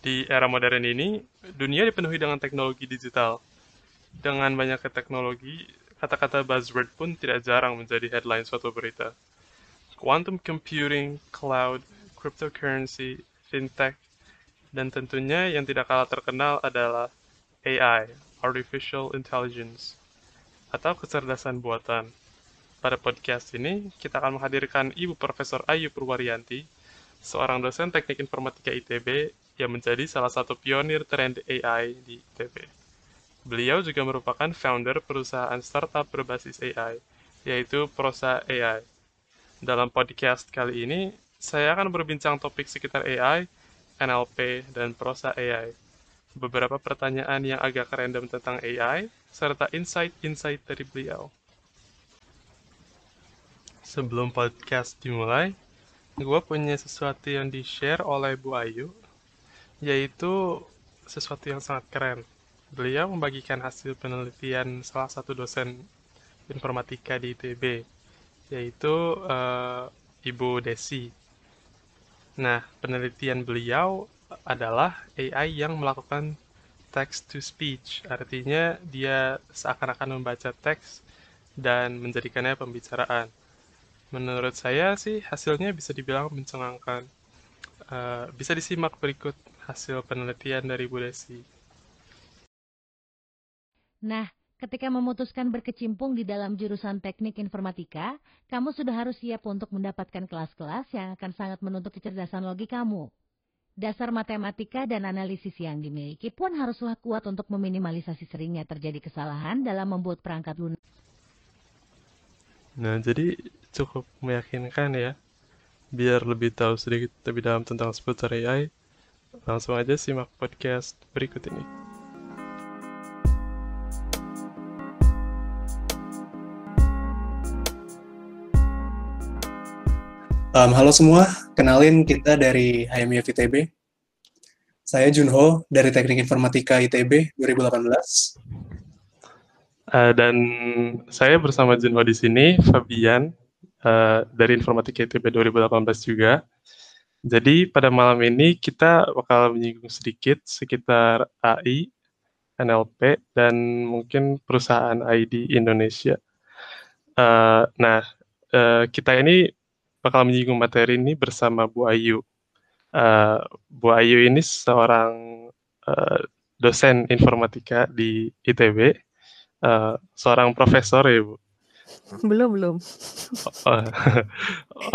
Di era modern ini, dunia dipenuhi dengan teknologi digital. Dengan banyaknya teknologi, kata-kata buzzword pun tidak jarang menjadi headline suatu berita. Quantum computing, cloud, cryptocurrency, fintech, dan tentunya yang tidak kalah terkenal adalah AI, Artificial Intelligence, atau kecerdasan buatan. Pada podcast ini, kita akan menghadirkan Ibu Profesor Ayu Purwaryanti, seorang dosen teknik informatika ITB yang menjadi salah satu pionir tren AI di ITB. Beliau juga merupakan founder perusahaan startup berbasis AI, yaitu Prosa AI. Dalam podcast kali ini, saya akan berbincang topik sekitar AI, NLP, dan Prosa AI. Beberapa pertanyaan yang agak random tentang AI, serta insight-insight dari beliau. Sebelum podcast dimulai, gue punya sesuatu yang di-share oleh Bu Ayu yaitu sesuatu yang sangat keren. Beliau membagikan hasil penelitian salah satu dosen informatika di ITB, yaitu uh, Ibu Desi. Nah, penelitian beliau adalah AI yang melakukan text to speech, artinya dia seakan-akan membaca teks dan menjadikannya pembicaraan. Menurut saya sih hasilnya bisa dibilang mencengangkan. Uh, bisa disimak berikut hasil penelitian dari Bu Desi. Nah, ketika memutuskan berkecimpung di dalam jurusan teknik informatika, kamu sudah harus siap untuk mendapatkan kelas-kelas yang akan sangat menuntut kecerdasan logik kamu. Dasar matematika dan analisis yang dimiliki pun haruslah kuat untuk meminimalisasi seringnya terjadi kesalahan dalam membuat perangkat lunak. Nah, jadi cukup meyakinkan ya. Biar lebih tahu sedikit lebih dalam tentang seputar AI, Langsung aja simak podcast berikut ini. Um, halo semua, kenalin kita dari HMIF ITB. Saya Junho dari Teknik Informatika ITB 2018. Uh, dan saya bersama Junho di sini, Fabian uh, dari Informatika ITB 2018 juga. Jadi pada malam ini kita bakal menyinggung sedikit sekitar AI, NLP, dan mungkin perusahaan AI di Indonesia. Uh, nah, uh, kita ini bakal menyinggung materi ini bersama Bu Ayu. Uh, Bu Ayu ini seorang uh, dosen informatika di ITB, uh, seorang profesor ya Bu. Belum belum. uh,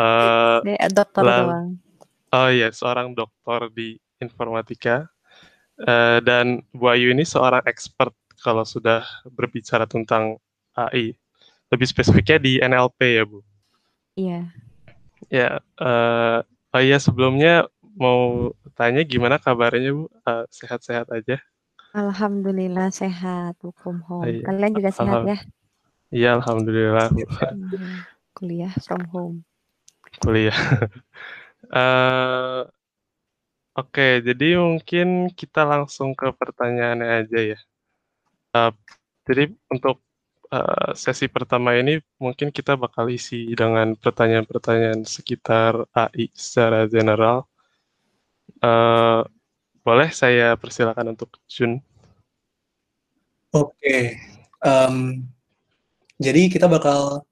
uh, dokter doang Oh iya, seorang dokter di informatika. Uh, dan Bu Ayu ini seorang expert kalau sudah berbicara tentang AI. Lebih spesifiknya di NLP ya, Bu? Iya. Ya, uh, oh iya sebelumnya mau tanya gimana kabarnya, Bu? eh, sehat-sehat aja? Alhamdulillah sehat, hukum home. Iya. Kalian juga sehat ya? Iya, alhamdulillah. Kuliah from home. Kuliah. Uh, Oke, jadi mungkin kita langsung ke pertanyaannya aja ya. Uh, jadi untuk uh, sesi pertama ini mungkin kita bakal isi dengan pertanyaan-pertanyaan sekitar AI secara general. Uh, boleh saya persilakan untuk Jun? Oke, um, jadi kita bakal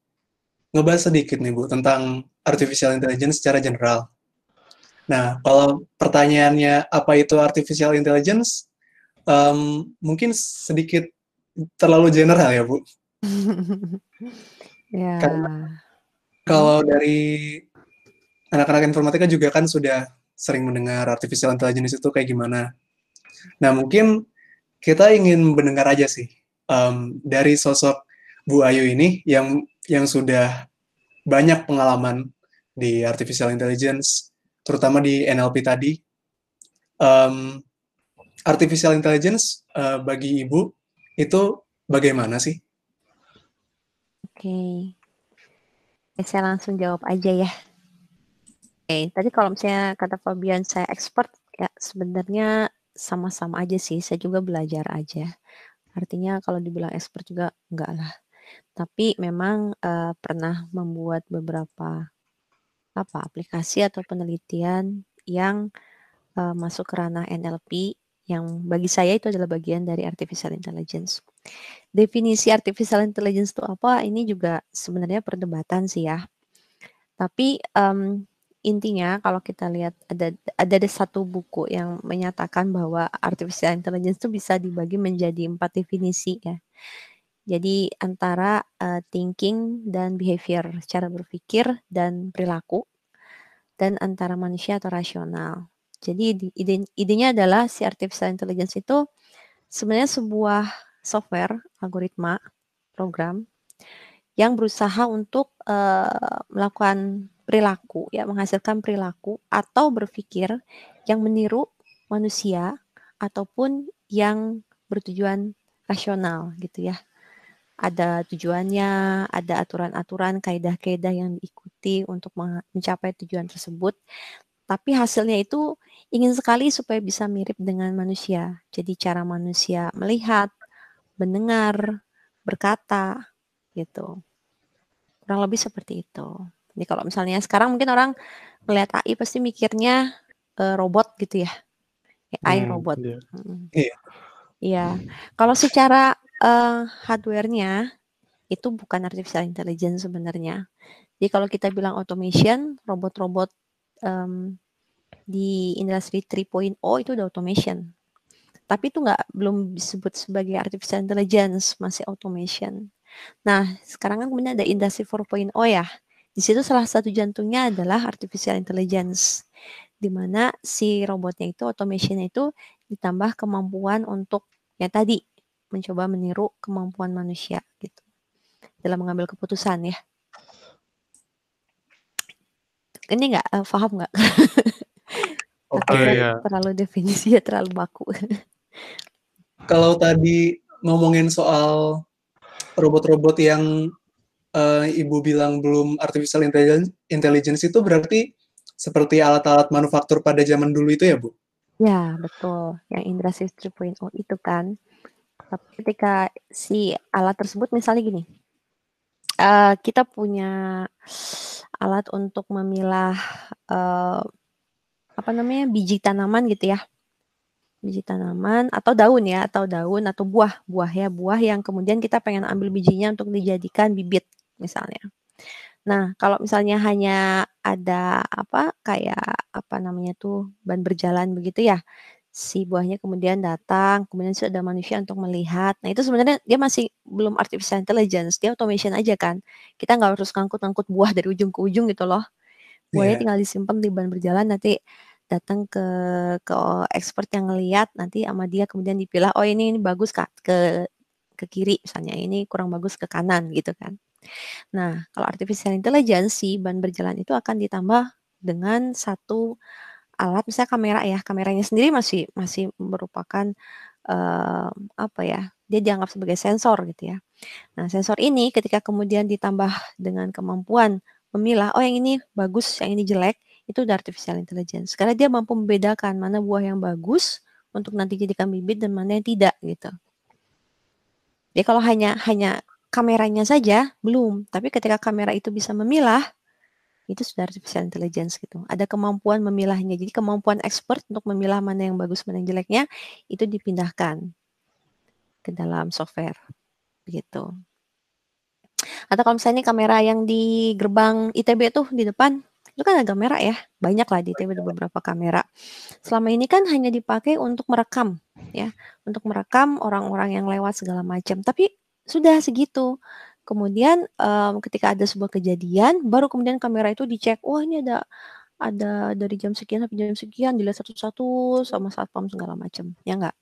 ngebahas sedikit nih Bu tentang artificial intelligence secara general. Nah, kalau pertanyaannya apa itu artificial intelligence, um, mungkin sedikit terlalu general ya, Bu. ya. Karena kalau dari anak-anak informatika juga kan sudah sering mendengar artificial intelligence itu kayak gimana. Nah, mungkin kita ingin mendengar aja sih um, dari sosok Bu Ayu ini yang yang sudah banyak pengalaman di artificial intelligence terutama di NLP tadi. Um, artificial intelligence uh, bagi ibu itu bagaimana sih? Oke, okay. saya langsung jawab aja ya. Oke, okay. tadi kalau misalnya kata Fabian saya expert, ya sebenarnya sama-sama aja sih. Saya juga belajar aja. Artinya kalau dibilang expert juga enggak lah. Tapi memang uh, pernah membuat beberapa apa aplikasi atau penelitian yang uh, masuk ke ranah NLP yang bagi saya itu adalah bagian dari artificial intelligence. Definisi artificial intelligence itu apa? Ini juga sebenarnya perdebatan sih ya. Tapi um, intinya kalau kita lihat ada ada satu buku yang menyatakan bahwa artificial intelligence itu bisa dibagi menjadi empat definisi ya. Jadi antara uh, thinking dan behavior, cara berpikir dan perilaku, dan antara manusia atau rasional. Jadi ide, idenya adalah si artificial intelligence itu sebenarnya sebuah software, algoritma, program yang berusaha untuk uh, melakukan perilaku, ya menghasilkan perilaku atau berpikir yang meniru manusia ataupun yang bertujuan rasional gitu ya. Ada tujuannya, ada aturan-aturan, kaidah-kaidah yang diikuti untuk mencapai tujuan tersebut. Tapi hasilnya itu ingin sekali supaya bisa mirip dengan manusia. Jadi cara manusia melihat, mendengar, berkata, gitu. Kurang lebih seperti itu. Jadi kalau misalnya sekarang mungkin orang melihat AI pasti mikirnya uh, robot gitu ya. AI hmm, robot. Iya. Hmm. Iya. Iya. Kalau secara uh, hardware-nya itu bukan artificial intelligence sebenarnya. Jadi kalau kita bilang automation, robot-robot um, di industri 3.0 itu udah automation. Tapi itu nggak belum disebut sebagai artificial intelligence, masih automation. Nah, sekarang kan kemudian ada industri 4.0 ya. Di situ salah satu jantungnya adalah artificial intelligence, di mana si robotnya itu, automationnya itu ditambah kemampuan untuk ya tadi mencoba meniru kemampuan manusia gitu dalam mengambil keputusan ya. Ini nggak uh, paham nggak? Oke okay, ya. Terlalu definisinya terlalu baku. Kalau tadi ngomongin soal robot-robot yang uh, Ibu bilang belum artificial intelligence, intelligence itu berarti seperti alat-alat manufaktur pada zaman dulu itu ya, Bu? Ya, betul. Yang Industri 3.0 itu kan. Tapi ketika si alat tersebut misalnya gini, uh, kita punya alat untuk memilah uh, apa namanya biji tanaman gitu ya. Biji tanaman atau daun ya atau daun atau buah. Buah ya buah yang kemudian kita pengen ambil bijinya untuk dijadikan bibit misalnya. Nah kalau misalnya hanya ada apa kayak apa namanya tuh ban berjalan begitu ya si buahnya kemudian datang, kemudian sudah ada manusia untuk melihat. Nah itu sebenarnya dia masih belum artificial intelligence, dia automation aja kan. Kita nggak harus ngangkut-ngangkut buah dari ujung ke ujung gitu loh. Buahnya yeah. tinggal disimpan di ban berjalan, nanti datang ke ke expert yang ngeliat, nanti sama dia kemudian dipilah, oh ini, ini bagus kak ke ke kiri misalnya, ini kurang bagus ke kanan gitu kan. Nah kalau artificial intelligence si ban berjalan itu akan ditambah dengan satu alat misalnya kamera ya, kameranya sendiri masih masih merupakan, uh, apa ya, dia dianggap sebagai sensor gitu ya. Nah sensor ini ketika kemudian ditambah dengan kemampuan memilah, oh yang ini bagus, yang ini jelek, itu udah artificial intelligence. Karena dia mampu membedakan mana buah yang bagus untuk nanti jadikan bibit dan mana yang tidak gitu. Jadi kalau hanya hanya kameranya saja belum, tapi ketika kamera itu bisa memilah, itu sudah artificial intelligence gitu. Ada kemampuan memilahnya. Jadi kemampuan expert untuk memilah mana yang bagus, mana yang jeleknya itu dipindahkan ke dalam software begitu. Atau kalau misalnya kamera yang di gerbang ITB tuh di depan itu kan ada kamera ya, banyak lah di ITB ada beberapa kamera. Selama ini kan hanya dipakai untuk merekam ya, untuk merekam orang-orang yang lewat segala macam. Tapi sudah segitu Kemudian, um, ketika ada sebuah kejadian, baru kemudian kamera itu dicek, "Wah, ini ada ada dari jam sekian sampai jam sekian, dilihat satu-satu sama satpam segala macam." Ya enggak?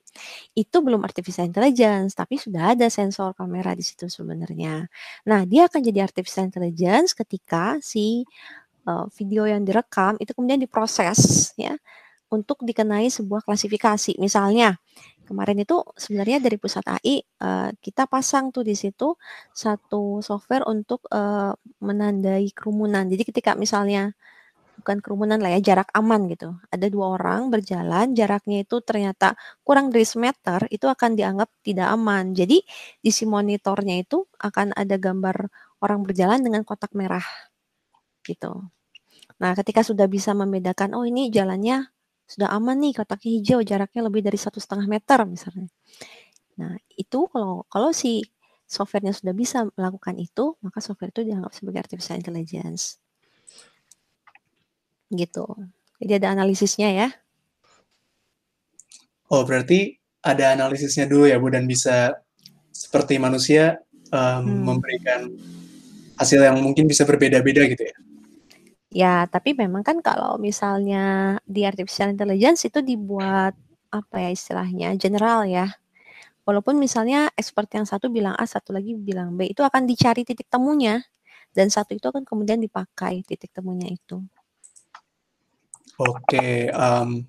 Itu belum artificial intelligence, tapi sudah ada sensor kamera di situ sebenarnya. Nah, dia akan jadi artificial intelligence ketika si, uh, video yang direkam itu kemudian diproses ya, untuk dikenai sebuah klasifikasi. Misalnya kemarin itu sebenarnya dari pusat AI uh, kita pasang tuh di situ satu software untuk uh, menandai kerumunan. Jadi ketika misalnya bukan kerumunan lah ya jarak aman gitu. Ada dua orang berjalan, jaraknya itu ternyata kurang dari semeter, itu akan dianggap tidak aman. Jadi di si monitornya itu akan ada gambar orang berjalan dengan kotak merah gitu. Nah, ketika sudah bisa membedakan, oh ini jalannya sudah aman nih kotaknya hijau jaraknya lebih dari satu setengah meter misalnya. Nah itu kalau kalau si softwarenya sudah bisa melakukan itu maka software itu dianggap sebagai artificial intelligence. Gitu. Jadi ada analisisnya ya. Oh berarti ada analisisnya dulu ya Bu dan bisa seperti manusia um, hmm. memberikan hasil yang mungkin bisa berbeda-beda gitu ya. Ya, tapi memang kan kalau misalnya di artificial intelligence itu dibuat apa ya istilahnya general ya. Walaupun misalnya expert yang satu bilang A, satu lagi bilang B, itu akan dicari titik temunya dan satu itu akan kemudian dipakai titik temunya itu. Oke, um,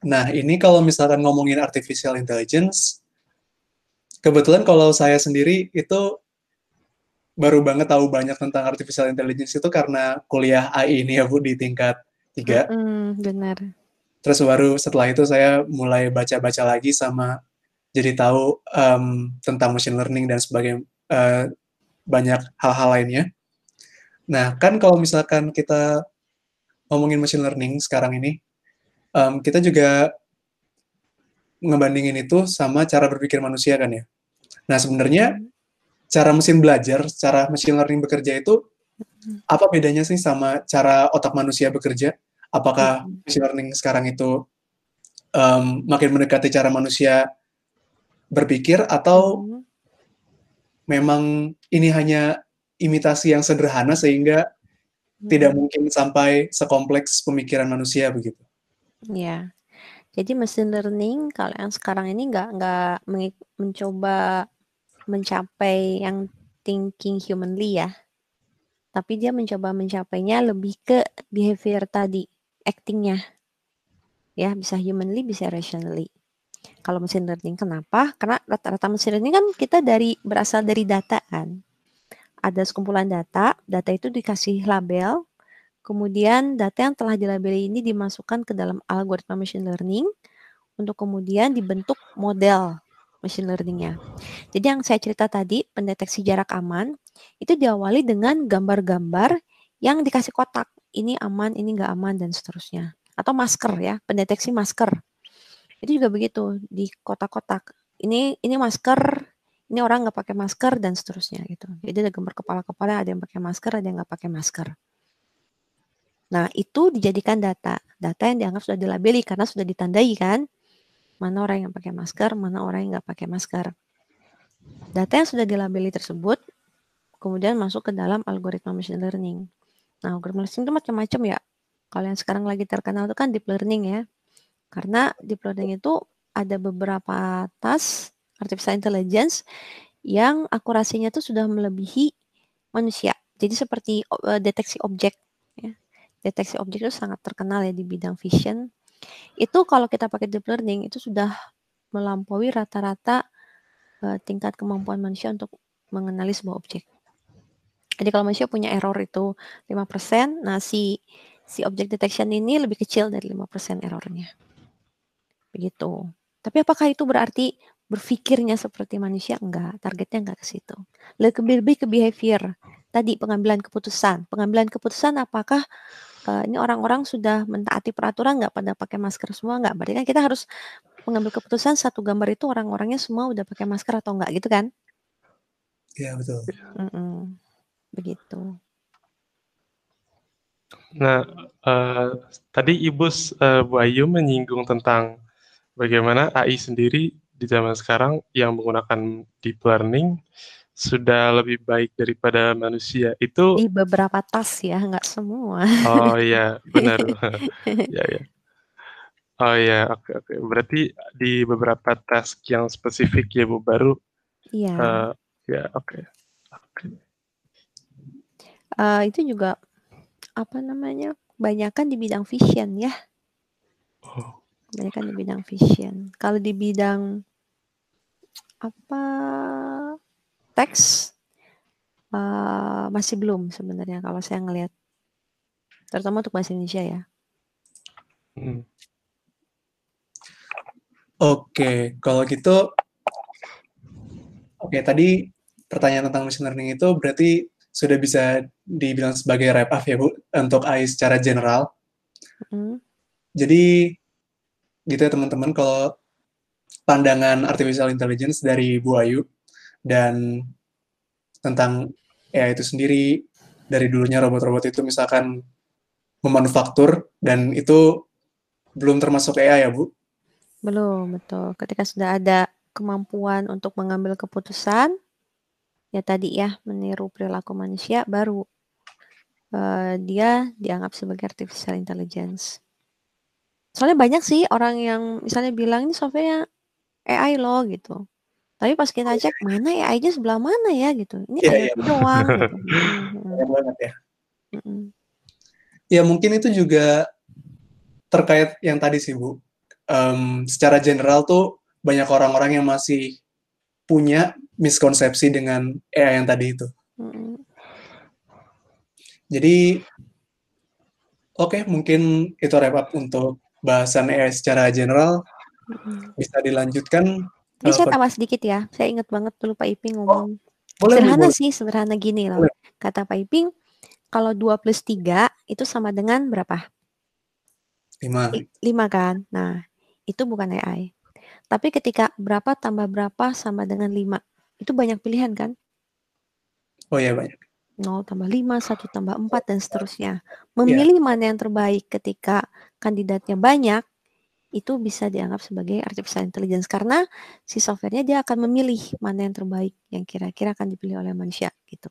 nah ini kalau misalkan ngomongin artificial intelligence, kebetulan kalau saya sendiri itu baru banget tahu banyak tentang artificial intelligence itu karena kuliah AI ini ya Bu di tingkat tiga. Mm, benar. Terus baru setelah itu saya mulai baca-baca lagi sama jadi tahu um, tentang machine learning dan sebagai uh, banyak hal-hal lainnya. Nah kan kalau misalkan kita ngomongin machine learning sekarang ini, um, kita juga ngebandingin itu sama cara berpikir manusia kan ya. Nah sebenarnya hmm cara mesin belajar, cara machine learning bekerja itu apa bedanya sih sama cara otak manusia bekerja? Apakah machine learning sekarang itu um, makin mendekati cara manusia berpikir atau memang ini hanya imitasi yang sederhana sehingga tidak mungkin sampai sekompleks pemikiran manusia begitu? Ya, jadi machine learning kalau yang sekarang ini nggak nggak mencoba mencapai yang thinking humanly ya. Tapi dia mencoba mencapainya lebih ke behavior tadi, actingnya. Ya, bisa humanly, bisa rationally. Kalau mesin learning kenapa? Karena rata-rata mesin learning kan kita dari berasal dari data kan. Ada sekumpulan data, data itu dikasih label, kemudian data yang telah dilabeli ini dimasukkan ke dalam algoritma machine learning untuk kemudian dibentuk model machine learningnya. Jadi yang saya cerita tadi, pendeteksi jarak aman, itu diawali dengan gambar-gambar yang dikasih kotak. Ini aman, ini nggak aman, dan seterusnya. Atau masker ya, pendeteksi masker. Itu juga begitu, di kotak-kotak. Ini ini masker, ini orang nggak pakai masker, dan seterusnya gitu. Jadi ada gambar kepala-kepala, ada yang pakai masker, ada yang nggak pakai masker. Nah, itu dijadikan data. Data yang dianggap sudah dilabeli karena sudah ditandai kan mana orang yang pakai masker, mana orang yang nggak pakai masker. Data yang sudah dilabeli tersebut kemudian masuk ke dalam algoritma machine learning. Nah, algoritma machine itu macam-macam ya. Kalau yang sekarang lagi terkenal itu kan deep learning ya. Karena deep learning itu ada beberapa task artificial intelligence yang akurasinya itu sudah melebihi manusia. Jadi seperti uh, deteksi objek ya. Deteksi objek itu sangat terkenal ya di bidang vision itu kalau kita pakai deep learning itu sudah melampaui rata-rata uh, tingkat kemampuan manusia untuk mengenali sebuah objek. Jadi kalau manusia punya error itu 5%, nah si si object detection ini lebih kecil dari 5% errornya. Begitu. Tapi apakah itu berarti berpikirnya seperti manusia? Enggak, targetnya enggak ke situ. Lebih, lebih ke behavior. Tadi pengambilan keputusan. Pengambilan keputusan apakah uh, ini orang-orang sudah mentaati peraturan nggak pada pakai masker semua nggak? Berarti kan kita harus mengambil keputusan satu gambar itu orang-orangnya semua udah pakai masker atau enggak gitu kan? Iya betul. Mm -mm. Begitu. Nah, uh, tadi Ibu uh, Bu Ayu menyinggung tentang bagaimana AI sendiri di zaman sekarang yang menggunakan deep learning sudah lebih baik daripada manusia. Itu di beberapa tas ya nggak semua. Oh iya benar. Ya ya. Oh iya oke oke. Berarti di beberapa task yang spesifik ya bu baru iya. uh, ya oke okay. okay. uh, itu juga apa namanya banyakkan di bidang vision ya. Oh. banyakkan di bidang vision. Kalau di bidang apa teks uh, masih belum sebenarnya kalau saya ngelihat terutama untuk bahasa Indonesia ya. Hmm. Oke, kalau gitu, oke tadi pertanyaan tentang machine learning itu berarti sudah bisa dibilang sebagai wrap up ya Bu untuk AI secara general. Hmm. Jadi gitu ya teman-teman kalau pandangan artificial intelligence dari Bu Ayu dan tentang AI itu sendiri dari dulunya robot-robot itu misalkan memanufaktur dan itu belum termasuk AI ya Bu? Belum, betul. Ketika sudah ada kemampuan untuk mengambil keputusan, ya tadi ya meniru perilaku manusia, baru uh, dia dianggap sebagai artificial intelligence. Soalnya banyak sih orang yang misalnya bilang ini softwarenya AI loh gitu. Tapi pas kita cek mana AI-nya sebelah mana ya gitu. Ini yeah, yeah. doang. gitu. Banyak banget ya. Ya mungkin itu juga terkait yang tadi sih Bu. Um, secara general tuh banyak orang-orang yang masih punya miskonsepsi dengan AI yang tadi itu. Mm. Jadi oke okay, mungkin itu wrap up untuk bahasan AI secara general. Bisa dilanjutkan ini saya tambah sedikit ya. Saya ingat banget dulu Pak Iping ngomong. Oh, boleh, sederhana boleh. sih, sederhana gini loh. Boleh. Kata Pak Iping, kalau 2 plus 3 itu sama dengan berapa? 5. 5 kan? Nah, itu bukan AI. Tapi ketika berapa tambah berapa sama dengan 5, itu banyak pilihan kan? Oh ya banyak. 0 tambah 5, 1 tambah 4, dan seterusnya. Memilih yeah. mana yang terbaik ketika kandidatnya banyak, itu bisa dianggap sebagai artificial intelligence karena si softwarenya dia akan memilih mana yang terbaik yang kira-kira akan dipilih oleh manusia gitu.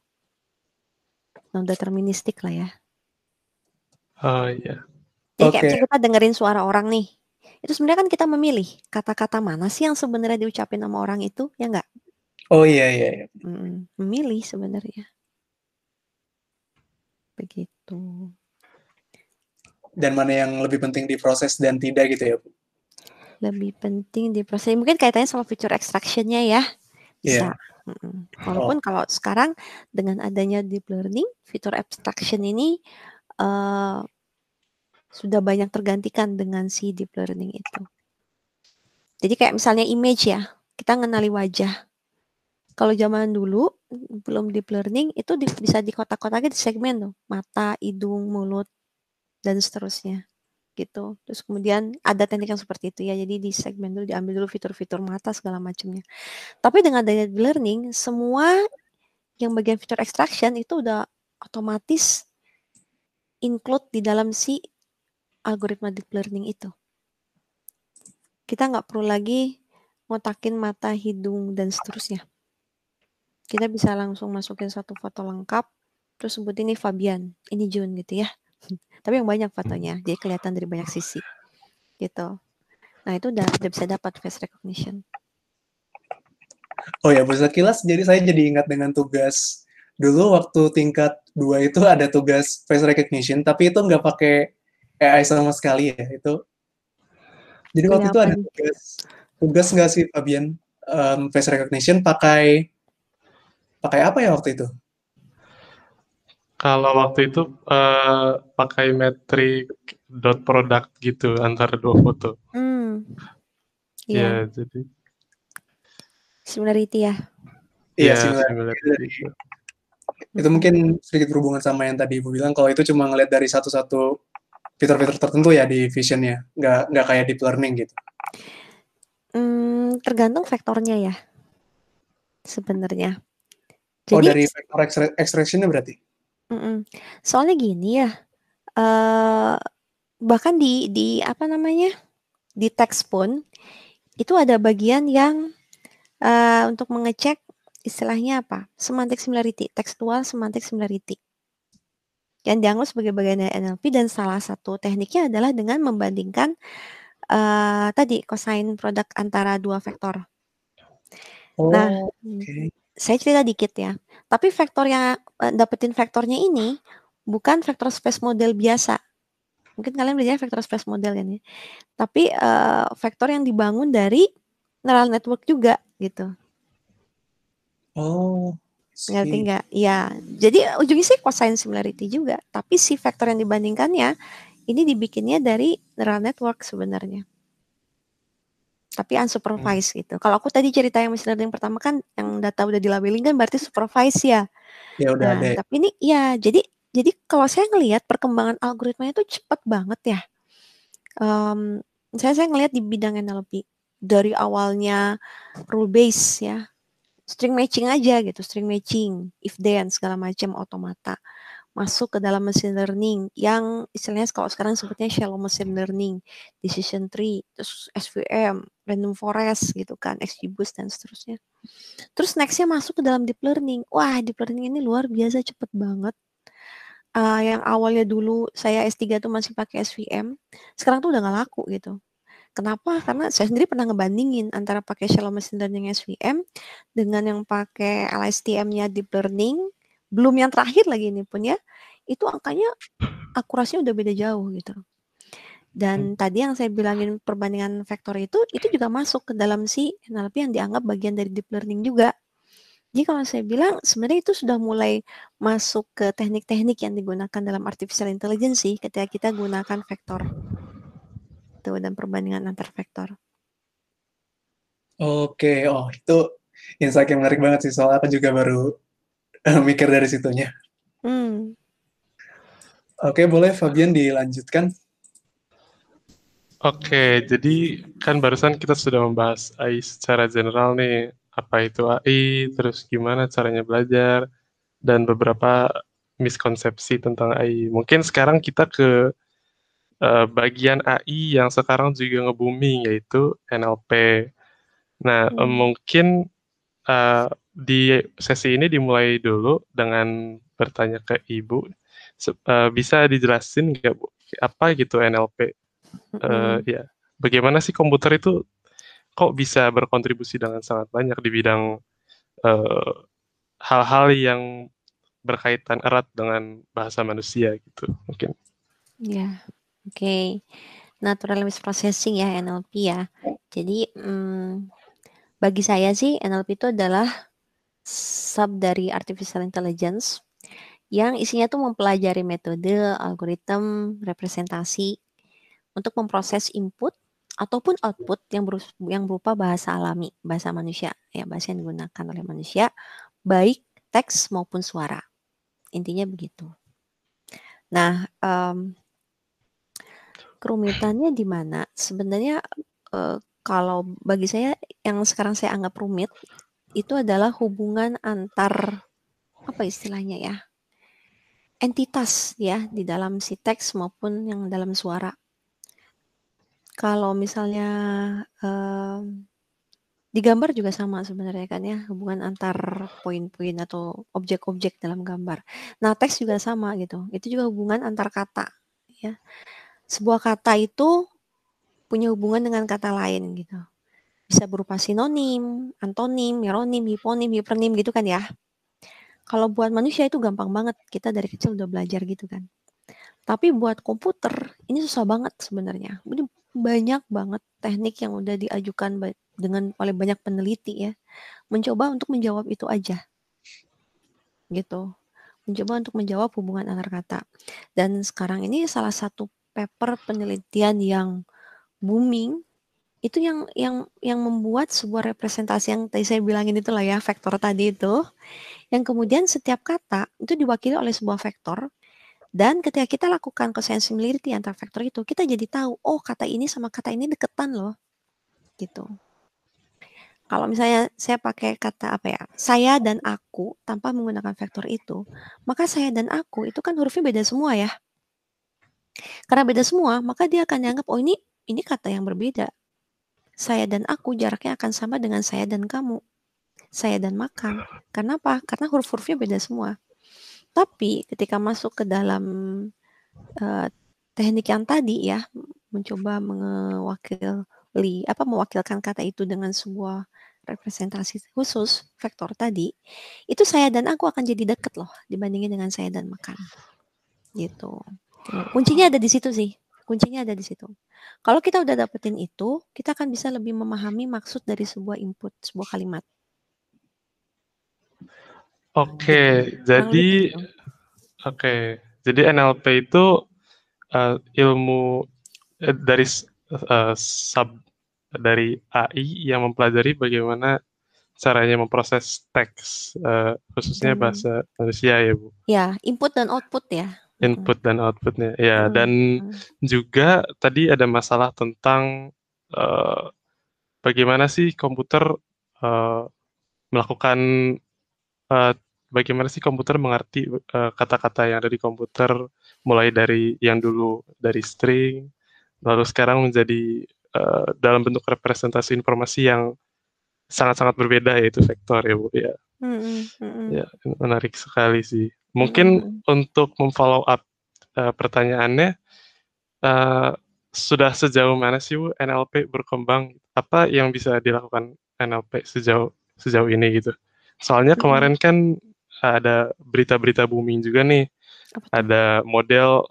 Non deterministik lah ya. Oh iya. Jadi okay. kayak kita dengerin suara orang nih. Itu sebenarnya kan kita memilih kata-kata mana sih yang sebenarnya diucapin sama orang itu, ya enggak? Oh iya iya. iya. memilih sebenarnya. Begitu dan mana yang lebih penting diproses dan tidak gitu ya Bu? Lebih penting diproses. Mungkin kaitannya sama feature extraction-nya ya. Bisa. Yeah. Walaupun oh. kalau sekarang dengan adanya deep learning, fitur abstraction ini uh, sudah banyak tergantikan dengan si deep learning itu. Jadi kayak misalnya image ya, kita mengenali wajah. Kalau zaman dulu belum deep learning itu di, bisa di kotak-kotaknya di segmen tuh, mata, hidung, mulut, dan seterusnya gitu. Terus kemudian ada teknik yang seperti itu ya. Jadi di segmen dulu diambil dulu fitur-fitur mata segala macamnya. Tapi dengan data learning semua yang bagian fitur extraction itu udah otomatis include di dalam si algoritma deep learning itu. Kita nggak perlu lagi ngotakin mata, hidung, dan seterusnya. Kita bisa langsung masukin satu foto lengkap, terus sebut ini Fabian, ini Jun gitu ya. Tapi yang banyak fotonya, jadi kelihatan dari banyak sisi. Gitu. Nah, itu udah, udah bisa dapat face recognition. Oh ya, Bu Kilas, jadi saya jadi ingat dengan tugas dulu waktu tingkat dua itu ada tugas face recognition, tapi itu nggak pakai AI sama sekali ya. Itu jadi waktu itu ada tugas tugas nggak sih Fabian um, face recognition pakai pakai apa ya waktu itu? Kalau waktu itu uh, pakai metrik dot product gitu antara dua foto. Hmm. Iya. Ya, jadi similarity ya. Iya, ya, similarity. Itu mungkin sedikit berhubungan sama yang tadi Ibu bilang kalau itu cuma ngeliat dari satu-satu fitur-fitur tertentu ya di visionnya, nggak nggak kayak deep learning gitu. Hmm, tergantung vektornya ya, sebenarnya. oh dari vektor extraction berarti? Soalnya gini ya, uh, bahkan di di apa namanya, di teks pun, itu ada bagian yang, uh, untuk mengecek istilahnya apa, semantic similarity, textual semantic similarity. Yang dianggap sebagai bagian dari NLP dan salah satu tekniknya adalah dengan membandingkan, uh, tadi cosine produk antara dua vektor. Nah, Oh, saya cerita dikit ya. Tapi vektor yang uh, dapetin vektornya ini bukan vektor space model biasa. Mungkin kalian belajar vektor space model kan ya. Tapi uh, vektor yang dibangun dari neural network juga gitu. Oh. Ngerti nggak? Ya, jadi ujungnya sih cosine similarity juga. Tapi si vektor yang dibandingkannya ini dibikinnya dari neural network sebenarnya tapi unsupervised hmm. gitu. Kalau aku tadi cerita yang machine learning pertama kan yang data udah dilabeling kan berarti supervised ya. Ya udah nah, ada. Tapi ini ya jadi jadi kalau saya ngelihat perkembangan algoritmanya itu cepat banget ya. Um, saya saya ngelihat di bidang NLP dari awalnya rule base ya, string matching aja gitu, string matching, if then segala macam otomata masuk ke dalam machine learning yang istilahnya kalau sekarang sebutnya shallow machine learning, decision tree, terus SVM, random forest gitu kan, XGBoost dan seterusnya. Terus nextnya masuk ke dalam deep learning. Wah, deep learning ini luar biasa cepet banget. Uh, yang awalnya dulu saya S3 tuh masih pakai SVM, sekarang tuh udah nggak laku gitu. Kenapa? Karena saya sendiri pernah ngebandingin antara pakai shallow machine learning SVM dengan yang pakai LSTM-nya deep learning belum yang terakhir lagi ini pun ya, itu angkanya akurasinya udah beda jauh gitu. Dan hmm. tadi yang saya bilangin perbandingan vektor itu, itu juga masuk ke dalam si NLP yang dianggap bagian dari deep learning juga. Jadi kalau saya bilang sebenarnya itu sudah mulai masuk ke teknik-teknik yang digunakan dalam artificial intelligence sih ketika kita gunakan vektor. Itu dan perbandingan antar vektor. Oke, oh itu insight yang menarik banget sih soalnya aku juga baru mikir dari situnya. Hmm. Oke, boleh Fabian dilanjutkan? Oke, jadi kan barusan kita sudah membahas AI secara general nih, apa itu AI, terus gimana caranya belajar, dan beberapa miskonsepsi tentang AI. Mungkin sekarang kita ke uh, bagian AI yang sekarang juga nge-booming, yaitu NLP. Nah, hmm. mungkin uh, di sesi ini dimulai dulu dengan bertanya ke Ibu. Uh, bisa dijelasin nggak Bu, apa gitu NLP? Uh, mm. Ya, bagaimana sih komputer itu kok bisa berkontribusi dengan sangat banyak di bidang hal-hal uh, yang berkaitan erat dengan bahasa manusia gitu mungkin. Ya, oke. Okay. Natural language processing ya NLP ya. Jadi hmm, bagi saya sih NLP itu adalah sub dari artificial intelligence yang isinya tuh mempelajari metode, algoritma, representasi untuk memproses input ataupun output yang ber, yang berupa bahasa alami, bahasa manusia, ya bahasa yang digunakan oleh manusia, baik teks maupun suara. Intinya begitu. Nah, um, kerumitannya di mana? Sebenarnya uh, kalau bagi saya yang sekarang saya anggap rumit itu adalah hubungan antar apa istilahnya ya entitas ya di dalam si teks maupun yang dalam suara. Kalau misalnya eh, di gambar juga sama sebenarnya kan ya hubungan antar poin-poin atau objek-objek dalam gambar. Nah teks juga sama gitu. Itu juga hubungan antar kata ya. Sebuah kata itu punya hubungan dengan kata lain gitu bisa berupa sinonim, antonim, meronim, hiponim, hipernim gitu kan ya. Kalau buat manusia itu gampang banget, kita dari kecil udah belajar gitu kan. Tapi buat komputer ini susah banget sebenarnya. Banyak banget teknik yang udah diajukan dengan oleh banyak peneliti ya, mencoba untuk menjawab itu aja. Gitu. Mencoba untuk menjawab hubungan antar kata. Dan sekarang ini salah satu paper penelitian yang booming itu yang yang yang membuat sebuah representasi yang tadi saya bilangin itu lah ya vektor tadi itu yang kemudian setiap kata itu diwakili oleh sebuah vektor dan ketika kita lakukan cosine similarity antar vektor itu kita jadi tahu oh kata ini sama kata ini deketan loh gitu. Kalau misalnya saya pakai kata apa ya saya dan aku tanpa menggunakan vektor itu maka saya dan aku itu kan hurufnya beda semua ya. Karena beda semua maka dia akan dianggap oh ini ini kata yang berbeda saya dan aku jaraknya akan sama dengan saya dan kamu. Saya dan makan. Kenapa? Karena huruf-hurufnya beda semua. Tapi ketika masuk ke dalam uh, teknik yang tadi ya, mencoba mewakili apa mewakilkan kata itu dengan sebuah representasi khusus vektor tadi, itu saya dan aku akan jadi deket loh dibandingin dengan saya dan makan. Gitu. Kuncinya ada di situ sih. Kuncinya ada di situ. Kalau kita udah dapetin itu, kita akan bisa lebih memahami maksud dari sebuah input, sebuah kalimat. Oke, jadi oke, jadi NLP itu uh, ilmu uh, dari uh, sub dari AI yang mempelajari bagaimana caranya memproses teks, uh, khususnya hmm. bahasa manusia ya Bu. Ya, input dan output ya. Input dan outputnya. Ya, Hmm, dan hmm. juga tadi ada masalah tentang eh, bagaimana sih komputer eh, melakukan eh, bagaimana sih komputer mengerti kata-kata yang ada di komputer mulai dari yang dulu dari string lalu sekarang menjadi eh, dalam bentuk representasi informasi yang sangat-sangat berbeda yaitu vektor ya Bu ya. Hmm, hmm. Ya, menarik sekali sih. Mungkin Hmm. untuk memfollow up eh, pertanyaannya eh, sudah sejauh mana sih Bu NLP berkembang? Apa yang bisa dilakukan NLP sejauh sejauh ini gitu? Soalnya Hmm. kemarin kan ada berita-berita booming juga nih. Apa? Ada model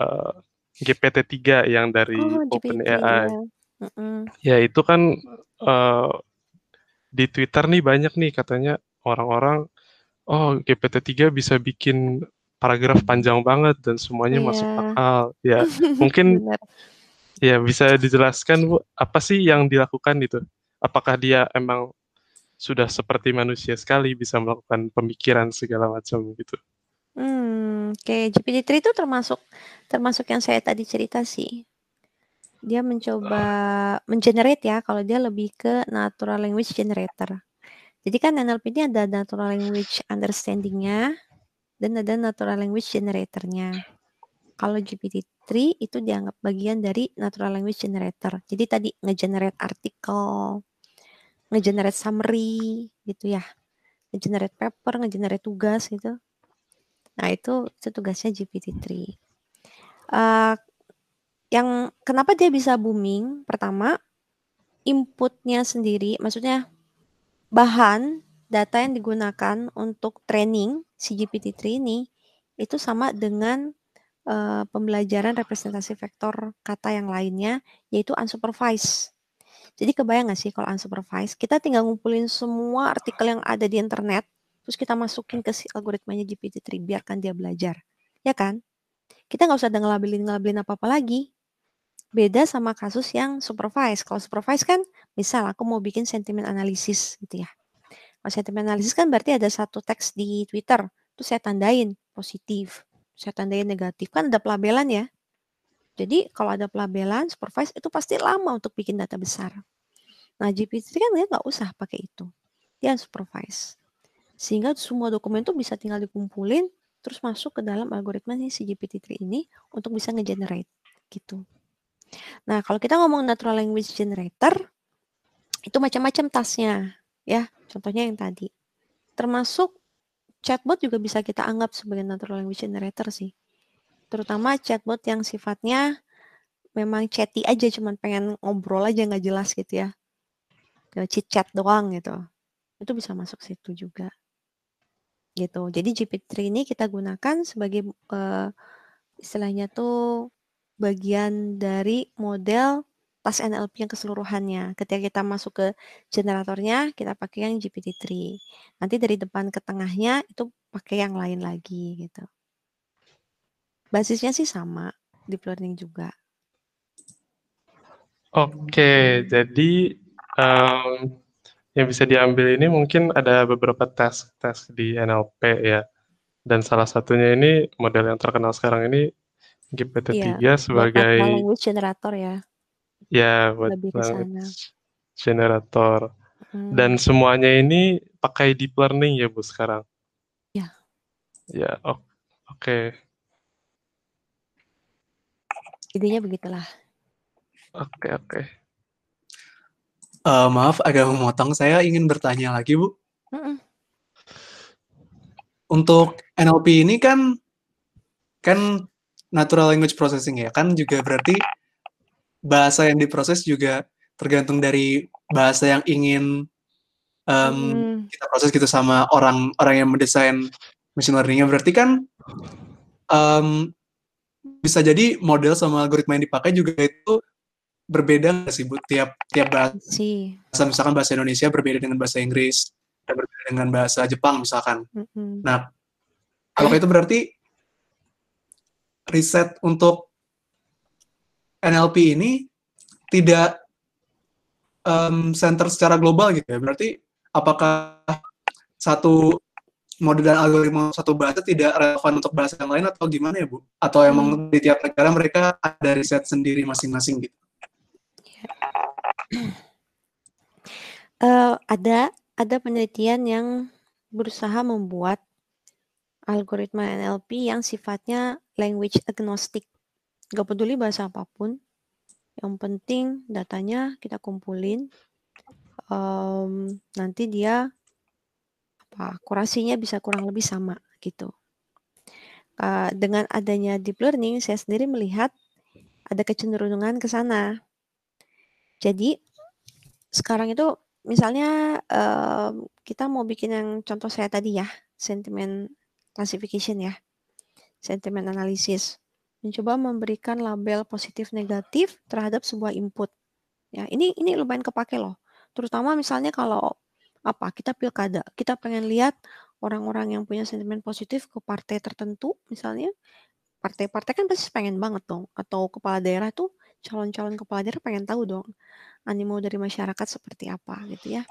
eh, GPT-3 yang dari Oh, GPT, ya. OpenAI. Mm-mm. Ya itu kan eh, di Twitter nih banyak nih katanya orang-orang, oh GPT-3 bisa bikin paragraf panjang banget dan semuanya masuk Iya. akal. Ya mungkin ya bisa dijelaskan Bu, apa sih yang dilakukan itu? Apakah dia emang sudah seperti manusia sekali bisa melakukan pemikiran segala macam gitu? Hmm, oke GPT-3 itu termasuk termasuk yang saya tadi cerita sih. Dia mencoba mengenerate ya, kalau dia lebih ke natural language generator. Jadi kan NLP ini ada natural language understanding-nya dan ada natural language generator-nya. Kalau GPT-3 itu dianggap bagian dari natural language generator. Jadi tadi nge-generate artikel, nge-generate summary gitu ya, nge-generate paper, nge-generate tugas gitu. Nah, itu itu tugasnya GPT-3. Eh, yang kenapa dia bisa booming? Pertama, inputnya sendiri, maksudnya bahan data yang digunakan untuk training si GPT-3 ini itu sama dengan eh, pembelajaran representasi vektor kata yang lainnya, yaitu unsupervised. Jadi kebayang nggak sih kalau unsupervised, kita tinggal ngumpulin semua artikel yang ada di internet, terus kita masukin ke si algoritmanya GPT-3, biarkan dia belajar. Ya kan? Kita nggak usah ada ngelabelin-ngelabelin apa-apa lagi. Beda sama kasus yang supervised. Kalau supervised kan, misal aku mau bikin sentimen analisis gitu ya. Kalau sentimen analisis kan berarti ada satu teks di Twitter, terus saya tandain positif, saya tandain negatif, kan ada pelabelan ya. Jadi kalau ada pelabelan supervised itu pasti lama untuk bikin data besar. Nah GPT kan dia nggak usah pakai itu, dia unsupervised. Sehingga semua dokumen itu bisa tinggal dikumpulin, terus masuk ke dalam algoritma si GPT-3 ini untuk bisa nge-generate gitu. Nah, kalau kita ngomong natural language generator, itu macam-macam tasnya, ya. Contohnya yang tadi. Termasuk chatbot juga bisa kita anggap sebagai natural language generator sih. Terutama chatbot yang sifatnya memang chatty aja, cuman pengen ngobrol aja nggak jelas gitu ya. Chit chat doang gitu. Itu bisa masuk situ juga. Gitu. Jadi GPT-3 ini kita gunakan sebagai uh, istilahnya tuh bagian dari model tas NLP yang keseluruhannya. Ketika kita masuk ke generatornya, kita pakai yang GPT-3. Nanti dari depan ke tengahnya itu pakai yang lain lagi gitu. Basisnya sih sama, deep learning juga. Oke, jadi um, yang bisa diambil ini mungkin ada beberapa tes-tes di NLP ya. Dan salah satunya ini model yang terkenal sekarang ini GPT-3 Iya, sebagai language generator ya. ya buat Lebih ke sana. language generator. Hmm. Dan semuanya ini pakai deep learning ya Bu sekarang? Ya. Ya, o- oke. Idenya begitulah. Oke, oke. Eh, maaf agak memotong, saya ingin bertanya lagi Bu. Mm-mm. Untuk NLP ini kan kan natural language processing ya, kan juga berarti bahasa yang diproses juga tergantung dari bahasa yang ingin em, Mm-mm. kita proses gitu sama orang orang yang mendesain machine learning-nya. Berarti kan em, bisa jadi model sama algoritma yang dipakai juga itu berbeda nggak sih Bu? Tiap tiap bahasa sih. misalkan bahasa Indonesia berbeda dengan bahasa Inggris dan berbeda dengan bahasa Jepang misalkan. Mm-mm. Nah, kalau itu berarti riset untuk NLP ini tidak em, center secara global gitu ya. Berarti apakah satu model dan algoritma satu bahasa tidak relevan untuk bahasa yang lain atau gimana ya Bu? Atau emang di tiap negara mereka ada riset sendiri masing-masing gitu? Uh, ada ada penelitian yang berusaha membuat algoritma NLP yang sifatnya language agnostic. Gak peduli bahasa apa pun, yang penting datanya kita kumpulin, um, nanti dia apa kurasinya bisa kurang lebih sama gitu. Uh, dengan adanya deep learning, saya sendiri melihat ada kecenderungan ke sana. Jadi sekarang itu misalnya uh, kita mau bikin yang contoh saya tadi ya, sentiment classification ya, sentiment analysis, mencoba memberikan label positif negatif terhadap sebuah input. Ya, ini ini lumayan kepake loh. Terutama misalnya kalau apa kita pilkada, kita pengen lihat orang-orang yang punya sentimen positif ke partai tertentu misalnya, partai-partai kan pasti pengen banget dong, atau kepala daerah tuh calon-calon kepala daerah pengen tahu dong animo dari masyarakat seperti apa gitu ya.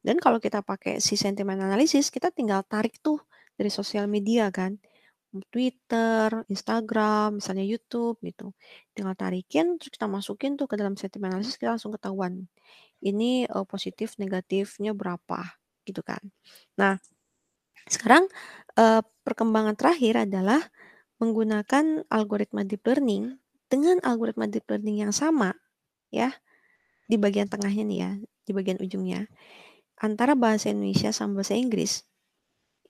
Dan kalau kita pakai si sentimen analisis, kita tinggal tarik tuh dari sosial media kan. Twitter, Instagram, misalnya YouTube gitu. Tinggal tarikin, terus kita masukin tuh ke dalam sentimen analisis, kita langsung ketahuan. Ini uh, positif, negatifnya berapa gitu kan. Nah, sekarang uh, perkembangan terakhir adalah menggunakan algoritma deep learning dengan algoritma deep learning yang sama ya di bagian tengahnya nih ya, di bagian ujungnya, antara bahasa Indonesia sama bahasa Inggris,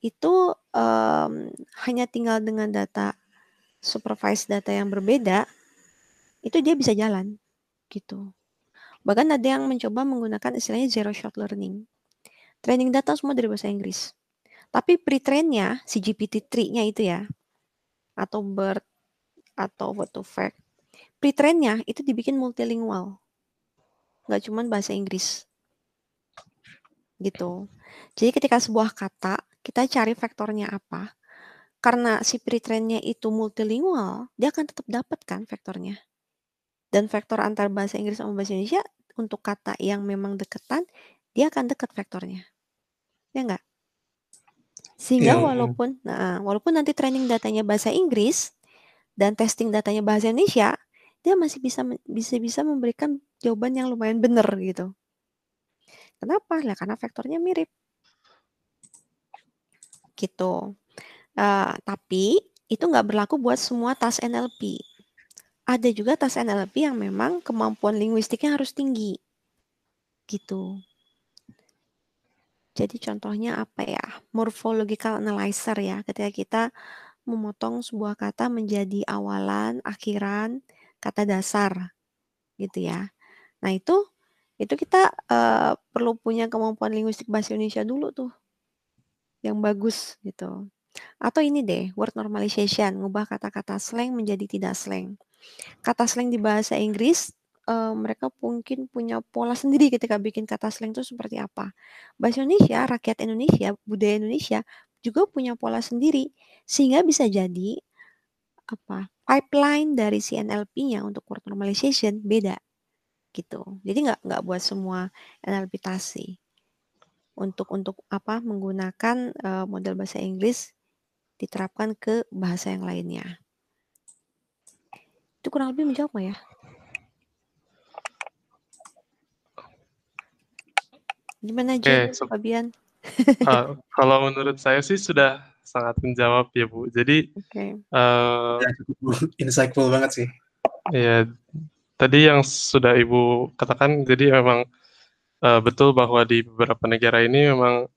itu um, hanya tinggal dengan data supervised data yang berbeda, itu dia bisa jalan gitu. Bahkan ada yang mencoba menggunakan istilahnya zero shot learning. Training data semua dari bahasa Inggris. Tapi pre-trainnya, si GPT-3-nya itu ya, atau BERT, atau what to fact, pre-trainnya itu dibikin multilingual nggak cuma bahasa Inggris. Gitu. Jadi ketika sebuah kata, kita cari vektornya apa. Karena si pre-trainnya itu multilingual, dia akan tetap dapat kan vektornya. Dan vektor antar bahasa Inggris sama bahasa Indonesia untuk kata yang memang deketan, dia akan dekat vektornya. Ya enggak? Sehingga yeah. walaupun nah, walaupun nanti training datanya bahasa Inggris dan testing datanya bahasa Indonesia, dia masih bisa bisa bisa memberikan jawaban yang lumayan benar gitu. Kenapa? Lah karena vektornya mirip. Gitu. Uh, tapi itu nggak berlaku buat semua tas NLP. Ada juga tas NLP yang memang kemampuan linguistiknya harus tinggi. Gitu. Jadi contohnya apa ya? Morphological analyzer ya. Ketika kita memotong sebuah kata menjadi awalan, akhiran, kata dasar gitu ya. Nah itu itu kita uh, perlu punya kemampuan linguistik bahasa Indonesia dulu tuh yang bagus gitu. Atau ini deh, word normalization, ngubah kata-kata slang menjadi tidak slang. Kata slang di bahasa Inggris uh, mereka mungkin punya pola sendiri ketika bikin kata slang itu seperti apa. Bahasa Indonesia, rakyat Indonesia, budaya Indonesia juga punya pola sendiri sehingga bisa jadi apa pipeline dari si NLP-nya untuk word normalization beda gitu. Jadi nggak nggak buat semua NLP tasi untuk untuk apa menggunakan uh, model bahasa Inggris diterapkan ke bahasa yang lainnya. Itu kurang lebih menjawab ya? Gimana Jun, okay, so, Fabian? uh, kalau menurut saya sih sudah sangat menjawab ya Bu. Jadi okay. uh, ya, insightful banget sih. Ya, tadi yang sudah Ibu katakan, jadi memang uh, betul bahwa di beberapa negara ini memang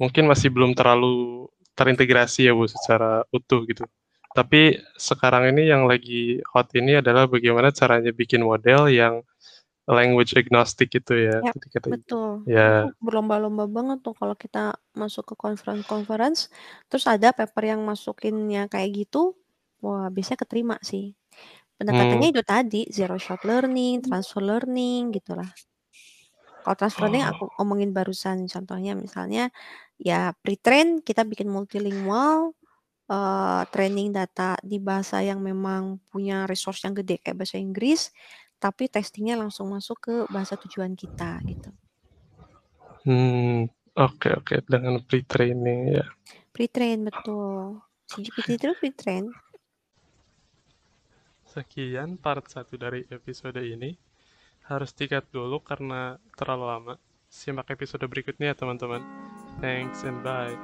mungkin masih belum terlalu terintegrasi ya Bu secara utuh gitu. Tapi sekarang ini yang lagi hot ini adalah bagaimana caranya bikin model yang language agnostic itu ya. Ya, ketika betul. Ya. Berlomba-lomba banget tuh kalau kita masuk ke conference-conference, terus ada paper yang masukinnya kayak gitu, wah biasanya keterima sih. Pendekatannya hmm. itu tadi, zero shot learning, transfer learning, gitulah. Kalau transfer learning aku oh. ngomongin barusan, contohnya misalnya ya pre-train kita bikin multilingual, uh, training data di bahasa yang memang punya resource yang gede kayak bahasa Inggris, tapi testingnya langsung masuk ke bahasa tujuan kita gitu. Hmm, oke okay, oke okay. dengan pre-training ya. Pre-train betul. Si GPT itu pre-train. Sekian part 1 dari episode ini. Harus tiket dulu karena terlalu lama. Simak episode berikutnya ya teman-teman. Thanks and bye.